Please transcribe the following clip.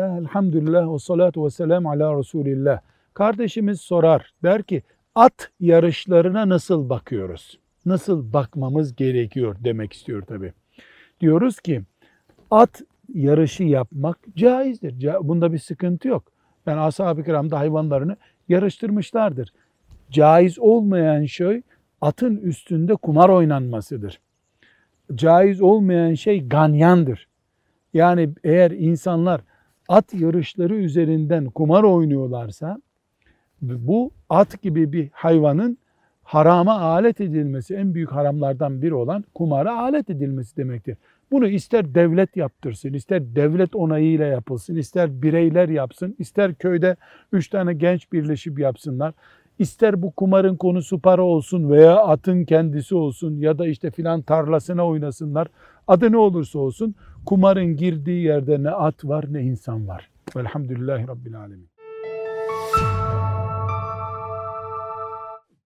Elhamdülillah ve salatu ve selam ala Resulillah. Kardeşimiz sorar. Der ki at yarışlarına nasıl bakıyoruz? Nasıl bakmamız gerekiyor demek istiyor tabi. Diyoruz ki at yarışı yapmak caizdir. Ca- Bunda bir sıkıntı yok. Yani ashab-ı kiram da hayvanlarını yarıştırmışlardır. Caiz olmayan şey atın üstünde kumar oynanmasıdır. Caiz olmayan şey ganyandır. Yani eğer insanlar at yarışları üzerinden kumar oynuyorlarsa bu at gibi bir hayvanın harama alet edilmesi, en büyük haramlardan biri olan kumara alet edilmesi demektir. Bunu ister devlet yaptırsın, ister devlet onayıyla yapılsın, ister bireyler yapsın, ister köyde üç tane genç birleşip yapsınlar. İster bu kumarın konusu para olsun veya atın kendisi olsun ya da işte filan tarlasına oynasınlar. Adı ne olursa olsun kumarın girdiği yerde ne at var ne insan var. Velhamdülillahi Rabbil Alemin.